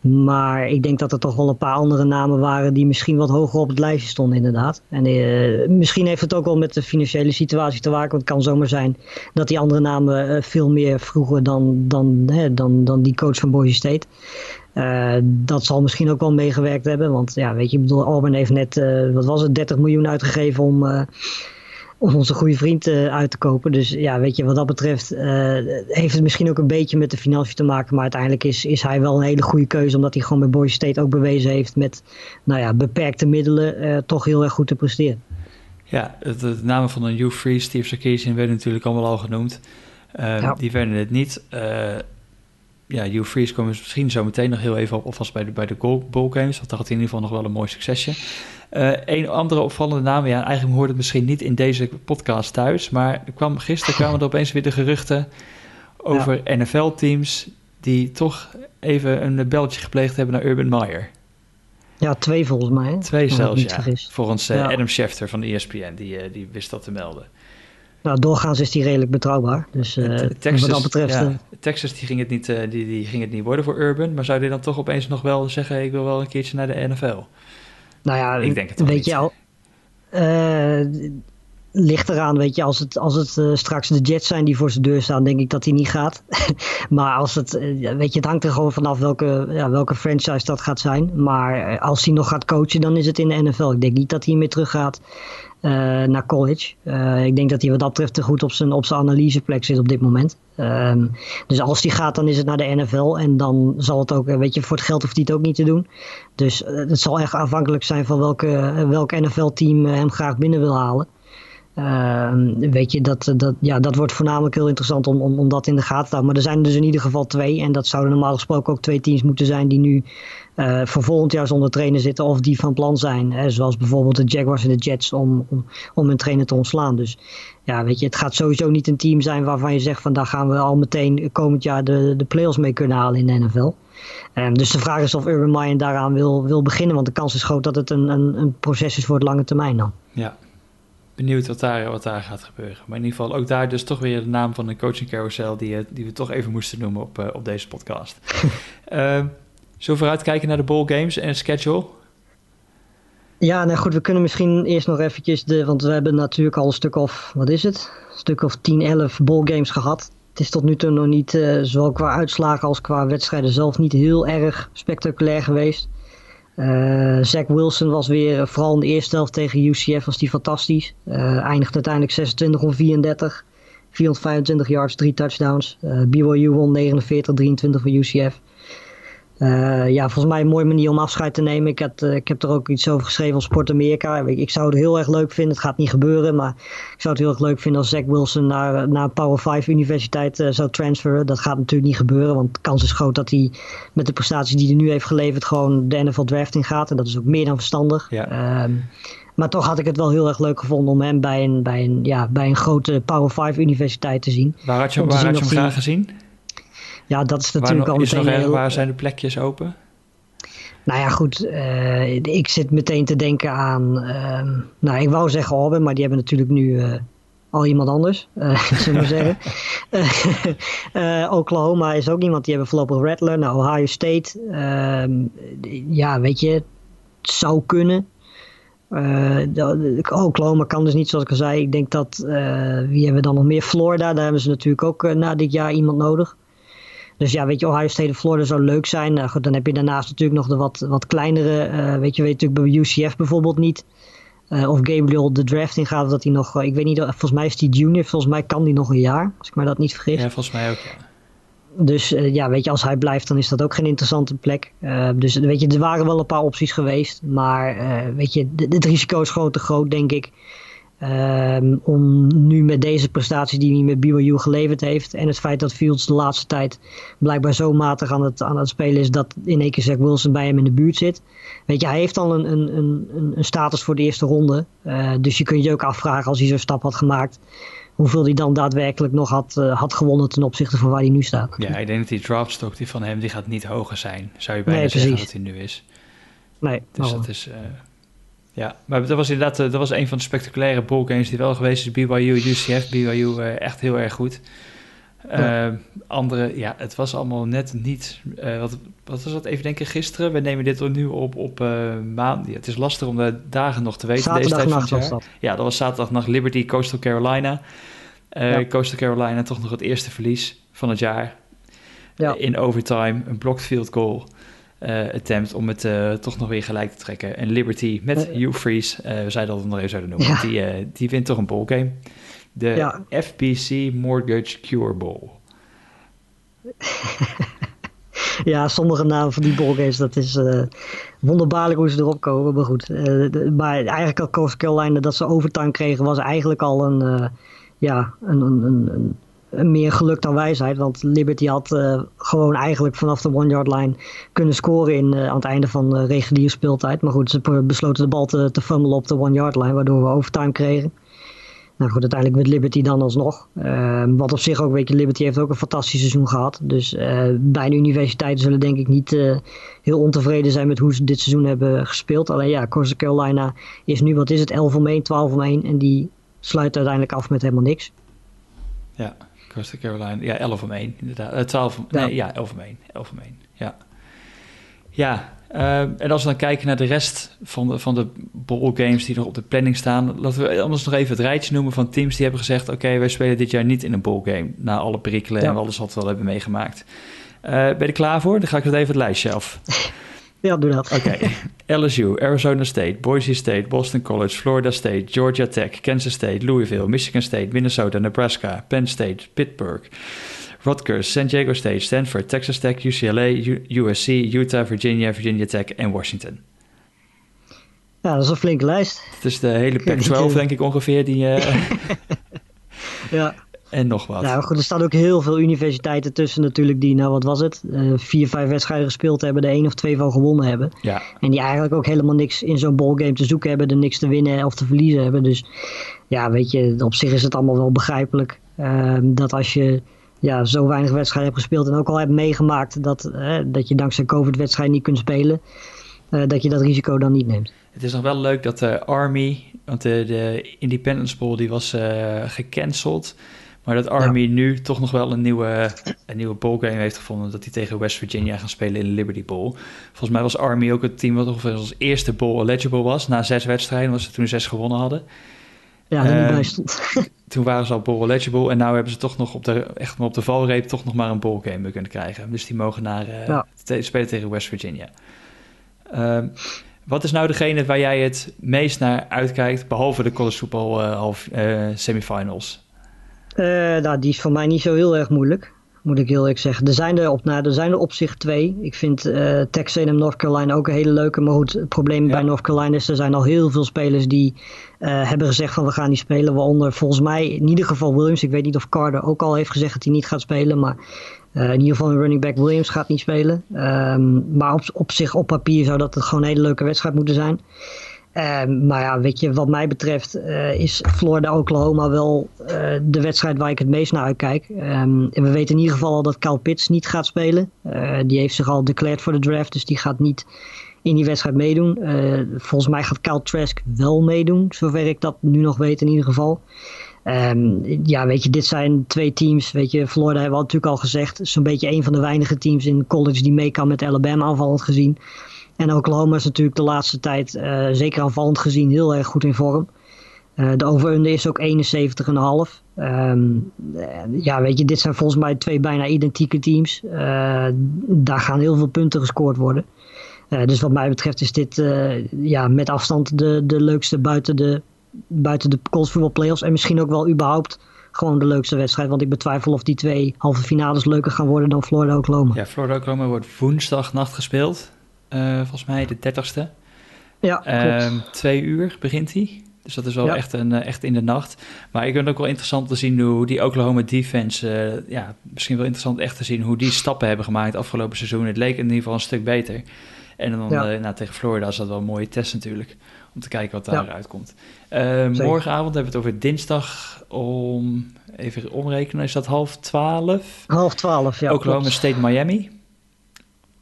Maar ik denk dat er toch wel een paar andere namen waren die misschien wat hoger op het lijstje stonden inderdaad. En uh, misschien heeft het ook wel met de financiële situatie te maken. Want het kan zomaar zijn dat die andere namen uh, veel meer vroegen dan, dan, hè, dan, dan die coach van Boise State. Uh, dat zal misschien ook wel meegewerkt hebben. Want ja, weet je, ik bedoel, Auburn heeft net, wat was het, 30 miljoen uitgegeven om om onze goede vriend uh, uit te kopen. Dus ja, weet je, wat dat betreft uh, heeft het misschien ook een beetje met de financiën te maken. Maar uiteindelijk is, is hij wel een hele goede keuze. Omdat hij gewoon bij Boise State ook bewezen heeft met nou ja, beperkte middelen uh, toch heel erg goed te presteren. Ja, de namen van een Hugh Freeze, Steve Sarkisian werden natuurlijk allemaal al genoemd. Ja. Die werden het niet ja, Hugh Freeze komen we misschien zo meteen nog heel even op, alvast bij de, bij de bowl games. Want dat had in ieder geval nog wel een mooi succesje. Uh, een andere opvallende naam, ja, eigenlijk hoort het misschien niet in deze podcast thuis. Maar er kwam, gisteren kwamen er opeens weer de geruchten over ja. NFL-teams die toch even een beltje gepleegd hebben naar Urban Meyer. Ja, twee volgens mij. Twee zelfs, ja. Volgens uh, ja. Adam Schefter van de ESPN, die, uh, die wist dat te melden. Nou, doorgaans is die redelijk betrouwbaar. Dus uh, Texas, wat dat betreft... Ja, Texas die ging, het niet, uh, die, die ging het niet worden voor Urban. Maar zou die dan toch opeens nog wel zeggen... ik wil wel een keertje naar de NFL? Nou ja, ik denk het weet je al... Uh, ligt eraan, weet je, als het, als het uh, straks de Jets zijn die voor zijn deur staan, denk ik dat hij niet gaat. maar als het, uh, weet je, het hangt er gewoon vanaf welke, ja, welke franchise dat gaat zijn. Maar als hij nog gaat coachen, dan is het in de NFL. Ik denk niet dat hij meer terug gaat uh, naar college. Uh, ik denk dat hij wat dat betreft te goed op zijn, op zijn analyseplek zit op dit moment. Um, dus als hij gaat, dan is het naar de NFL. En dan zal het ook, weet je, voor het geld hoeft hij het ook niet te doen. Dus het zal echt afhankelijk zijn van welke, welk NFL-team hem graag binnen wil halen. Uh, weet je, dat, dat, ja, dat wordt voornamelijk heel interessant om, om, om dat in de gaten te houden. Maar er zijn dus in ieder geval twee. En dat zouden normaal gesproken ook twee teams moeten zijn die nu uh, voor volgend jaar zonder trainer zitten. Of die van plan zijn. Hè, zoals bijvoorbeeld de Jaguars en de Jets om, om, om hun trainer te ontslaan. Dus ja, weet je, het gaat sowieso niet een team zijn waarvan je zegt van daar gaan we al meteen komend jaar de, de playoffs mee kunnen halen in de NFL. Um, dus de vraag is of Urban Meyer daaraan wil, wil beginnen. Want de kans is groot dat het een, een, een proces is voor het lange termijn dan. Ja, benieuwd wat daar, wat daar gaat gebeuren. Maar in ieder geval ook daar dus toch weer de naam van een coaching carousel die, eh, die we toch even moesten noemen op, uh, op deze podcast. uh, zo vooruit kijken naar de bowl games en schedule? Ja, nou goed, we kunnen misschien eerst nog eventjes de, want we hebben natuurlijk al een stuk of, wat is het? Een stuk of 10, 11 bowl games gehad. Het is tot nu toe nog niet, uh, zowel qua uitslagen als qua wedstrijden zelf, niet heel erg spectaculair geweest. Uh, Zach Wilson was weer, vooral in de eerste helft tegen UCF, was die fantastisch. Uh, eindigde uiteindelijk 26 om 34. 425 yards, 3 touchdowns. BYU won 49-23 voor UCF. Uh, ja, volgens mij een mooie manier om afscheid te nemen. Ik, had, uh, ik heb er ook iets over geschreven op Sport Amerika. Ik, ik, zou het heel erg leuk vinden. Het gaat niet gebeuren, maar ik zou het heel erg leuk vinden als Zach Wilson naar, naar een Power 5 universiteit uh, zou transferen. Dat gaat natuurlijk niet gebeuren, want de kans is groot dat hij met de prestaties die hij nu heeft geleverd gewoon de NFL draft in gaat. En dat is ook meer dan verstandig. Ja. Um, maar toch had ik het wel heel erg leuk gevonden om hem bij een, bij een, ja, bij een grote Power 5 universiteit te zien. Waar had je, waar had je hem graag gezien? Ja, dat is natuurlijk waar, al is nog meteen heel- Waar zijn de plekjes open? Nou ja, goed. eh, ik zit meteen te denken aan. ehm, nou, ik wou zeggen Auburn, maar die hebben natuurlijk nu eh, al iemand anders. eh zullen we zeggen. Oklahoma is ook iemand die hebben voorlopig Rattler. Nou, Ohio State. ehm, ja, weet je, het zou kunnen. Oklahoma kan dus niet, zoals ik al zei. Ik denk dat. wie hebben we dan nog meer? Florida. Daar hebben ze natuurlijk ook na dit jaar iemand nodig. Dus ja, weet je, Ohio State en Florida zou leuk zijn. Nou goed, dan heb je daarnaast natuurlijk nog de wat, wat kleinere. eh, weet je, weet natuurlijk bij UCF bijvoorbeeld niet. eh, of Gabriel de draft in gaat, dat hij nog. eh, ik weet niet, volgens mij is die junior. Volgens mij kan die nog een jaar, als ik me dat niet vergis. Ja, volgens mij ook. Ja. Dus ja, weet je, als hij blijft, dan is dat ook geen interessante plek. Dus weet je, er waren wel een paar opties geweest. Maar weet je, het risico is gewoon te groot, denk ik. Ehm, om nu met deze prestaties die hij met BYU geleverd heeft. En het feit dat Fields de laatste tijd blijkbaar zo matig aan het, aan het spelen is. dat in één keer Zach Wilson bij hem in de buurt zit. Weet je, hij heeft al een, een, een, een- status voor de eerste ronde. Eh, dus je kunt je ook afvragen als hij zo'n stap had gemaakt. hoeveel hij dan daadwerkelijk nog had, eh, had gewonnen ten opzichte van waar hij nu staat. ja, ik denk dat die draftstock die van hem die gaat niet hoger zijn. Zou je bijna Nee, zeggen dat hij nu is. Nee, Dus nou, dat is. eh, ja, maar dat was inderdaad eh, dat was een van de spectaculaire ballgames die wel geweest is. BYU, UCF, BYU eh, echt heel erg goed. Ja. Eh, andere, ja, het was allemaal net niet. wat, wat was dat? Even denken, gisteren. We nemen dit nu op op maand. Ja, het is lastig om de dagen nog te weten. deze tijd van het Zaterdagnacht was dat. Ja, dat was zaterdagnacht Liberty, Coastal Carolina. Ja. Coastal Carolina toch nog het eerste verlies van het jaar. Ja. In overtime, een blocked field goal attempt om het eh, toch nog weer gelijk te trekken. En Liberty met Eh, Hugh Freeze, eh, we zeiden dat we nog even zouden noemen, Ja. die, eh, die wint toch een ballgame. De Ja. FBC Mortgage Cure Bowl. Ja, sommige namen van die ballgames, dat is eh, wonderbaarlijk hoe ze erop komen. Maar goed, eh, de- maar eigenlijk al Coastal Carolina dat ze overtime kregen, was eigenlijk al een, eh, ja, een, een, een meer geluk dan wijsheid. Want Liberty had eh, gewoon eigenlijk vanaf de one-yard line kunnen scoren in, eh, aan het einde van de reguliere speeltijd. Maar goed, ze besloten de bal te, te fummelen op de one-yard line, waardoor we overtime kregen. Nou goed, uiteindelijk met Liberty dan alsnog. Uh, wat op zich ook, weet je, Liberty heeft ook een fantastisch seizoen gehad. Dus uh, beide universiteiten zullen denk ik niet heel ontevreden zijn met hoe ze dit seizoen hebben gespeeld. Alleen ja, Coastal Carolina is nu, wat is het, 11 om 1, 12 om 1. En die sluit uiteindelijk af met helemaal niks. Ja, Coastal Carolina. Ja, 11 om 1 inderdaad. Uh, 12 om, ja. Nee, ja, 11 om 1. 11 om 1, ja. Ja, uh, en als we dan kijken naar de rest van de, van de ballgames die nog op de planning staan, laten we anders nog even het rijtje noemen van teams die hebben gezegd: Oké, okay, wij spelen dit jaar niet in een ballgame. Na alle perikelen ja. en alles wat we al hebben meegemaakt. Uh, ben je er klaar voor? Dan ga ik het even het lijstje af. Ja, doe dat. Oké. Okay. LSU, Arizona State, Boise State, Boston College, Florida State, Georgia Tech, Kansas State, Louisville, Michigan State, Minnesota, Nebraska, Penn State, Pittsburgh. Rutgers, San Diego State, Stanford, Texas Tech, UCLA, U USC, Utah, Virginia, Virginia Tech en Washington. Ja, dat is een flinke lijst. Het is de hele Pac-12 denk ik ongeveer. Die, uh... ja. En nog wat. Nou goed, er staan ook heel veel universiteiten tussen natuurlijk die, nou wat was het, uh, vier, vijf wedstrijden gespeeld hebben, er één of twee van gewonnen hebben. Ja. En die eigenlijk ook helemaal niks in zo'n ballgame te zoeken hebben, er niks te winnen of te verliezen hebben. Dus ja, weet je, op zich is het allemaal wel begrijpelijk uh, dat als je ja, zo weinig wedstrijden hebt gespeeld en ook al hebt meegemaakt dat, uh, dat je dankzij COVID-wedstrijden niet kunt spelen, uh, dat je dat risico dan niet neemt. Het is nog wel leuk dat de Army, want de, de Independence Bowl die was gecanceld, maar dat Army ja. nu toch nog wel een nieuwe, een nieuwe ballgame heeft gevonden, dat die tegen West Virginia gaan spelen in de Liberty Bowl. Volgens mij was Army ook het team wat ongeveer als eerste bowl eligible was, na zes wedstrijden, was ze toen zes gewonnen hadden. Ja, uh, bij stond. toen waren ze al bowl eligible en nu hebben ze toch nog op de, echt op de valreep toch nog maar een ballgame kunnen krijgen. Dus die mogen naar uh, ja. te spelen tegen West Virginia. Uh, wat is nou degene waar jij het meest naar uitkijkt, behalve de college football uh, half, uh, semifinals? Uh, nou, die is voor mij niet zo heel erg moeilijk. moet ik heel eerlijk zeggen. Er zijn er op, nou, er zijn er op zich twee. Ik vind uh, Texas A&M North Carolina ook een hele leuke. Maar goed, het probleem bij North Carolina is... er zijn al heel veel spelers die uh, hebben gezegd van we gaan niet spelen. Waaronder volgens mij in ieder geval Williams. Ik weet niet of Carter ook al heeft gezegd dat hij niet gaat spelen. Maar uh, in ieder geval een running back Williams gaat niet spelen. Um, maar op, op zich, op papier zou dat gewoon een hele leuke wedstrijd moeten zijn. Um, maar ja, weet je, wat mij betreft uh, is Florida-Oklahoma wel uh, de wedstrijd waar ik het meest naar uitkijk. Um, en we weten in ieder geval al dat Cal Pitts niet gaat spelen. Uh, die heeft zich al declared voor de draft, dus die gaat niet in die wedstrijd meedoen. volgens mij gaat Cal Trask wel meedoen, zover ik dat nu nog weet in ieder geval. Um, ja, weet je, dit zijn twee teams. Weet je, Florida hebben we natuurlijk al gezegd. Zo'n beetje een van de weinige teams in college die mee kan met Alabama aanvallend gezien. En Oklahoma is natuurlijk de laatste tijd, uh, zeker aanvallend gezien, heel erg goed in vorm. Uh, de over-under is ook 71,5. Um, ja, weet je, dit zijn volgens mij twee bijna identieke teams. Uh, daar gaan heel veel punten gescoord worden. dus wat mij betreft is dit ja, met afstand de, de leukste buiten de, buiten de college football playoffs. En misschien ook wel überhaupt gewoon de leukste wedstrijd. Want ik betwijfel of die twee halve finales leuker gaan worden dan Florida-Oklahoma. Ja, Florida-Oklahoma wordt woensdagnacht gespeeld. Uh, volgens mij de 30ste. Ja, uh, twee uur begint hij. Dus dat is wel ja. echt, een, echt in de nacht. Maar ik vind het ook wel interessant te zien hoe die Oklahoma defense... Uh, ja, misschien wel interessant echt te zien hoe die stappen hebben gemaakt afgelopen seizoen. Het leek in ieder geval een stuk beter. En dan ja. uh, nou, tegen Florida is dat wel een mooie test natuurlijk. Om te kijken wat daaruit ja. komt. Uh, morgenavond hebben we het over dinsdag om... Even omrekenen, is dat half twaalf? Half twaalf, ja. Oklahoma klopt. State Miami.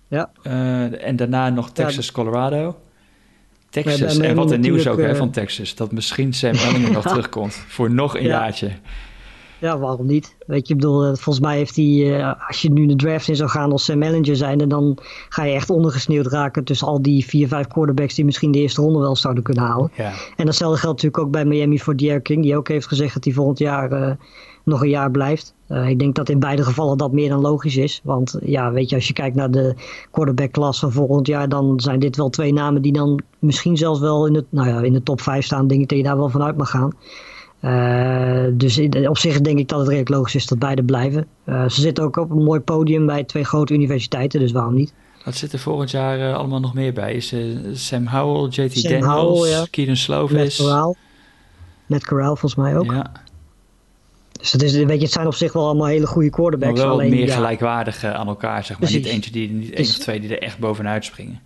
Ja. Uh, en daarna nog Texas, ja, Colorado. Texas, en wat een nieuws ook hè, van Texas. Dat misschien Sam Ellinger nog terugkomt voor nog een ja. jaartje. Ja, waarom niet? Weet je, ik bedoel, volgens mij heeft hij, uh, als je nu de draft in zou gaan als Sam Ellinger zijn, dan ga je echt ondergesneeuwd raken tussen al die vier, vijf quarterbacks die misschien de eerste ronde wel zouden kunnen halen. Ja. En datzelfde geldt natuurlijk ook bij Miami voor Derek King, die ook heeft gezegd dat hij volgend jaar uh, nog een jaar blijft. Uh, ik denk dat in beide gevallen dat meer dan logisch is. Want ja, weet je, als je kijkt naar de quarterback klas van volgend jaar, dan zijn dit wel twee namen die dan misschien zelfs wel in, het, nou ja, in de top 5 staan. Denk ik dat je daar wel vanuit mag gaan. Uh, dus op zich denk ik dat het redelijk logisch is dat beide blijven. Uh, ze zitten ook op een mooi podium bij twee grote universiteiten, dus waarom niet? Wat zit er volgend jaar allemaal nog meer bij? Is Sam Howell, JT Sam Daniels, Howell, ja. Keenan Slovis? Matt Corral. Matt Corral volgens mij ook. Ja. Dus het, is, weet je, het zijn op zich wel allemaal hele goede quarterbacks. Maar wel alleen, meer ja, gelijkwaardig aan elkaar, zeg maar. Precies. Niet eentje die, niet één of twee die er echt bovenuit springen.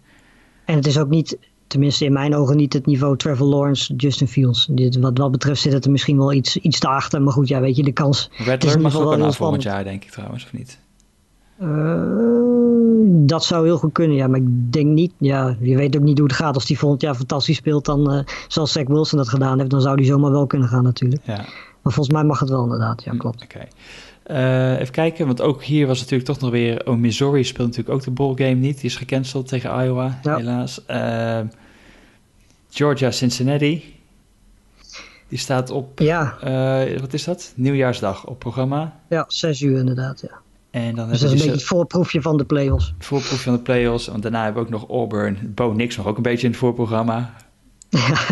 En het is ook niet, tenminste in mijn ogen, niet het niveau Trevor Lawrence, Justin Fields. Dit, wat dat betreft zit het er misschien wel iets, iets te achter. Maar goed, ja, weet je, de kans... Rattler mag ook wel volgend jaar, denk ik trouwens, of niet? Uh, dat zou heel goed kunnen, ja. Maar ik denk niet, ja, je weet ook niet hoe het gaat. Als die volgend jaar fantastisch speelt, dan uh, zoals Zach Wilson dat gedaan heeft, dan zou die zomaar wel kunnen gaan natuurlijk. Ja. Maar volgens mij mag het wel inderdaad, ja klopt. Oké. Okay. Uh, even kijken, want ook hier was natuurlijk toch nog weer... Oh, Missouri speelt natuurlijk ook de ballgame niet. Die is gecanceld tegen Iowa, ja. helaas. Uh, Georgia, Cincinnati. Die staat op, ja. uh, wat is dat? Nieuwjaarsdag op programma. Ja, zes uur inderdaad, ja. En dan dus dat is een beetje het voorproefje van de play-offs. Voorproefje van de play-offs, want daarna hebben we ook nog Auburn. Bo Nix nog ook een beetje in het voorprogramma.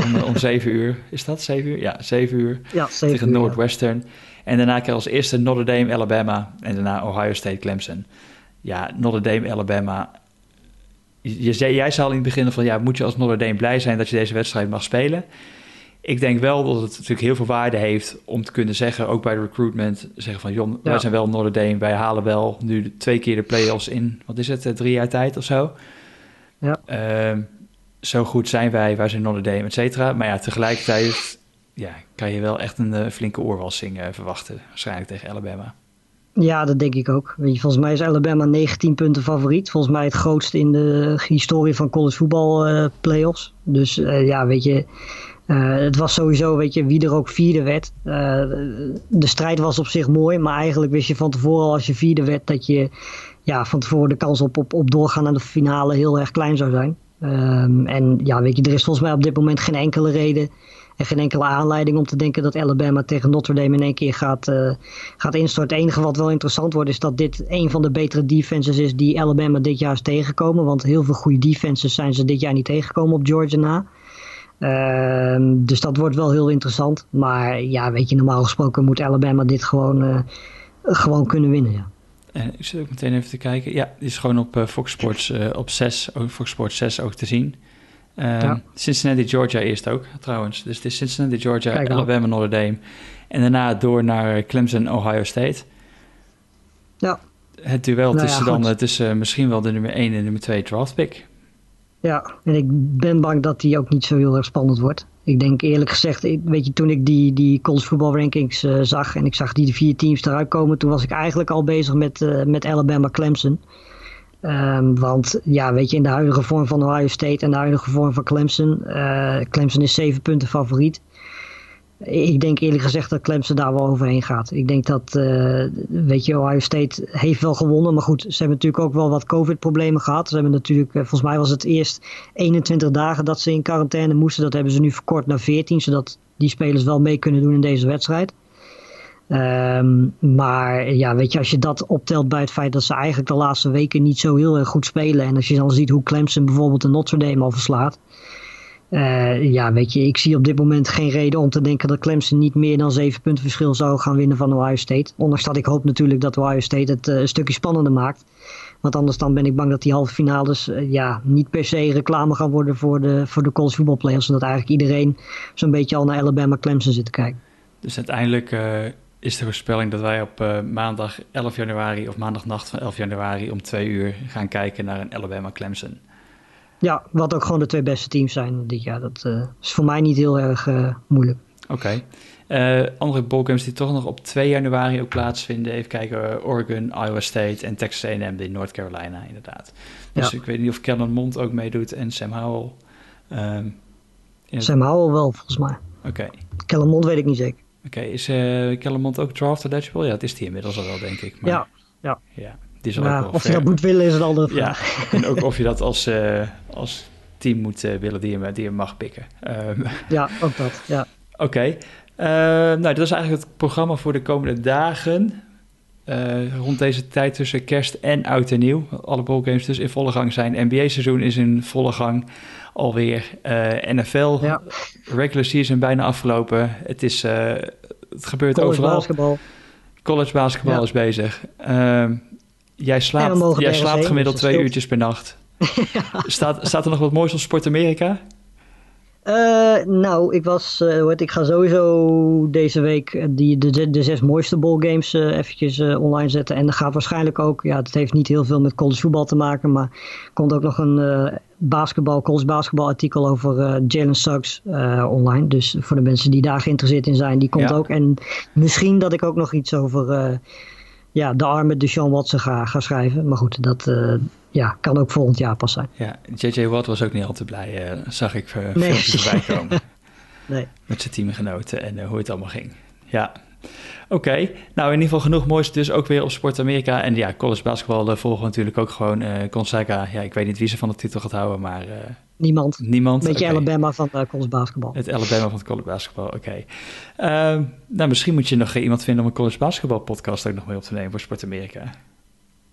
Om, om 7 uur. Is dat 7 uur? Ja, 7 uur. Ja, 7 tegen uur, Northwestern. Ja. En daarna krijg je als eerste Notre Dame, Alabama. En daarna Ohio State, Clemson. Ja, Notre Dame, Alabama. Je, je, jij zei al in het begin van... ja, moet je als Notre Dame blij zijn dat je deze wedstrijd mag spelen? Ik denk wel dat het natuurlijk heel veel waarde heeft om te kunnen zeggen... ook bij de recruitment, zeggen van... Ja. wij zijn wel Notre Dame, wij halen wel nu twee keer de play-offs in... wat is het, drie jaar tijd of zo? Ja. Uh, zo goed zijn wij, wij zijn Notre Dame, et cetera. Maar ja, tegelijkertijd ja, kan je wel echt een uh, flinke oorwassing uh, verwachten. Waarschijnlijk tegen Alabama. Ja, dat denk ik ook. Weet je, volgens mij is Alabama 19 punten favoriet. Volgens mij het grootste in de historie van college voetbal uh, playoffs. Dus ja, weet je... het was sowieso, weet je, wie er ook vierde werd. de strijd was op zich mooi, maar eigenlijk wist je van tevoren al als je vierde werd... dat je ja, van tevoren de kans op, op, op doorgaan naar de finale heel erg klein zou zijn. Um, en ja, weet je, er is volgens mij op dit moment geen enkele reden en geen enkele aanleiding om te denken dat Alabama tegen Notre Dame in één keer gaat, uh, gaat instorten. Het enige wat wel interessant wordt is dat dit een van de betere defenses is die Alabama dit jaar is tegengekomen. Want heel veel goede defenses zijn ze dit jaar niet tegengekomen op Georgia na. Uh, dus dat wordt wel heel interessant. Maar ja, weet je, normaal gesproken moet Alabama dit gewoon, uh, gewoon kunnen winnen. Ja. En ik zit ook meteen even te kijken. Ja, die is gewoon op Fox Sports op 6, Fox Sports 6 ook te zien. Um, Cincinnati, Georgia eerst ook, trouwens. Dus het is Cincinnati, Georgia, Alabama, Notre Dame. En daarna door naar Clemson, Ohio State. Ja. Het duel nou tussen, dan, tussen misschien wel de nummer 1 en nummer 2 draft pick. Ja, en ik ben bang dat die ook niet zo heel erg spannend wordt. Ik denk eerlijk gezegd, weet je, toen ik die, die college voetbal rankings uh, zag en ik zag die vier teams eruit komen, toen was ik eigenlijk al bezig met, uh, met Alabama Clemson. Um, want ja, weet je, in de huidige vorm van Ohio State en de huidige vorm van Clemson, uh, Clemson is zeven punten favoriet. Ik denk eerlijk gezegd dat Clemson daar wel overheen gaat. Ik denk dat, uh, weet je, Ohio State heeft wel gewonnen. Maar goed, ze hebben natuurlijk ook wel wat COVID-problemen gehad. Ze hebben natuurlijk, uh, volgens mij was het eerst 21 dagen dat ze in quarantaine moesten. Dat hebben ze nu verkort naar 14, zodat die spelers wel mee kunnen doen in deze wedstrijd. Um, maar ja, weet je, als je dat optelt bij het feit dat ze eigenlijk de laatste weken niet zo heel erg goed spelen. En als je dan ziet hoe Clemson bijvoorbeeld de Notre Dame al verslaat. Uh, ja, weet je, ik zie op dit moment geen reden om te denken dat Clemson niet meer dan zeven punten verschil zou gaan winnen van Ohio State. Ondanks dat ik hoop natuurlijk dat Ohio State het uh, een stukje spannender maakt. Want anders dan ben ik bang dat die halve finales uh, ja, niet per se reclame gaan worden voor de, voor de college voetbalplayers. Zodat eigenlijk iedereen zo'n beetje al naar Alabama Clemson zit te kijken. Dus uiteindelijk is de voorspelling dat wij op maandag 11 januari of maandagnacht van 11 januari om twee uur gaan kijken naar een Alabama Clemson. Ja, wat ook gewoon de twee beste teams zijn dit jaar. Dat uh, is voor mij niet heel erg uh, moeilijk. Oké. Okay. andere ballgames die toch nog op 2 januari ook plaatsvinden. Even kijken, Oregon, Iowa State en Texas A&M in North Carolina inderdaad. Dus ja. ik weet niet of Kellen Mond ook meedoet en Sam Howell. Um, Sam Howell wel, volgens mij. Oké. Okay. Kellen Mond weet ik niet zeker. Oké, okay, is uh, Kellermond ook draft eligible? Ja, het is die inmiddels al wel, denk ik. Maar, ja, ja. ja die is ook of je dat moet willen is een andere vraag. Ja, en ook of je dat als, uh, als team moet uh, willen die je, die je mag pikken. Um, ja, ook dat, ja. Oké, okay. nou, dat is eigenlijk het programma voor de komende dagen. rond deze tijd tussen kerst en oud en nieuw. Alle ballgames dus in volle gang zijn. NBA-seizoen is in volle gang alweer. Uh, eh, NFL, ja. regular season bijna afgelopen. Het, is, uh, het gebeurt College overal. Basketbal. College basketbal ja. is bezig. Uh, jij slaapt, jij slaapt gemiddeld twee uurtjes per nacht. staat, staat er nog wat moois op Sport Amerika? Uh, nou, ik was, uh, ik ga sowieso deze week die, de, de zes mooiste ballgames uh, eventjes online zetten. En dat gaat waarschijnlijk ook, ja, het heeft niet heel veel met college voetbal te maken, maar er komt ook nog een basketbal, college basketbal artikel over Jalen Suggs online. Dus voor de mensen die daar geïnteresseerd in zijn, die komt ja. ook. En misschien dat ik ook nog iets over ja, de arme Deshaun Watson ga, ga schrijven. Maar goed, dat uh, ja, kan ook volgend jaar pas zijn. Ja, J.J. Watt was ook niet al te blij, uh, zag ik uh, nee. voorbij komen. nee. Met zijn teamgenoten en hoe het allemaal ging. Ja, oké. Okay. Nou, in ieder geval genoeg moois dus ook weer op Sport Amerika. En ja, college basketbal volgen natuurlijk ook gewoon Gonzaga. Ja, ik weet niet wie ze van de titel gaat houden, maar... Niemand. Niemand. Beetje okay. Alabama van uh, college basketbal. Het Alabama van het college basketbal, oké. Okay. Uh, nou, misschien moet je nog iemand vinden om een college basketbal podcast ook nog mee op te nemen voor Sport Amerika.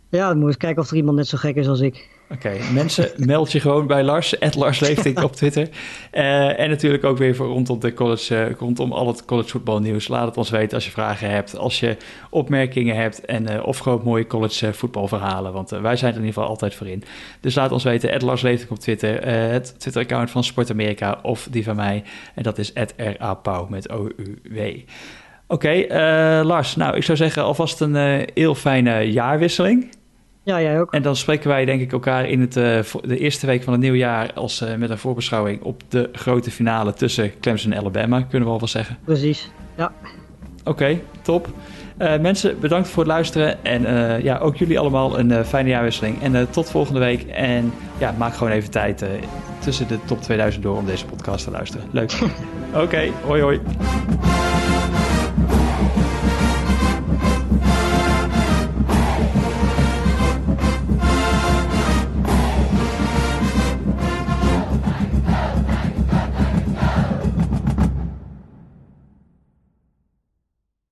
Ja, dan moet eens kijken of er iemand net zo gek is als ik. Oké, okay, mensen, meld je gewoon bij Lars, Lars Leeftink op Twitter. Uh, en natuurlijk ook weer voor rondom, de college, uh, rondom al het college voetbalnieuws. Laat het ons weten als je vragen hebt, als je opmerkingen hebt en uh, of gewoon mooie college voetbalverhalen. Want wij zijn er in ieder geval altijd voor in. Dus laat ons weten, Lars Leeftink op Twitter, het Twitter-account van Sport Amerika of die van mij. En dat is @rapau met O-U-W. Oké, okay, Lars, nou ik zou zeggen alvast een heel fijne jaarwisseling. Ja, jij ook. En dan spreken wij denk ik elkaar in het, uh, de eerste week van het nieuwe jaar als, uh, met een voorbeschouwing op de grote finale tussen Clemson en Alabama, kunnen we al wel zeggen. Precies, ja. Oké, okay, top. Uh, mensen, bedankt voor het luisteren. En ja, ook jullie allemaal een fijne jaarwisseling. En tot volgende week. En ja, maak gewoon even tijd tussen de top 2000 door om deze podcast te luisteren. Leuk. Oké, okay, hoi hoi.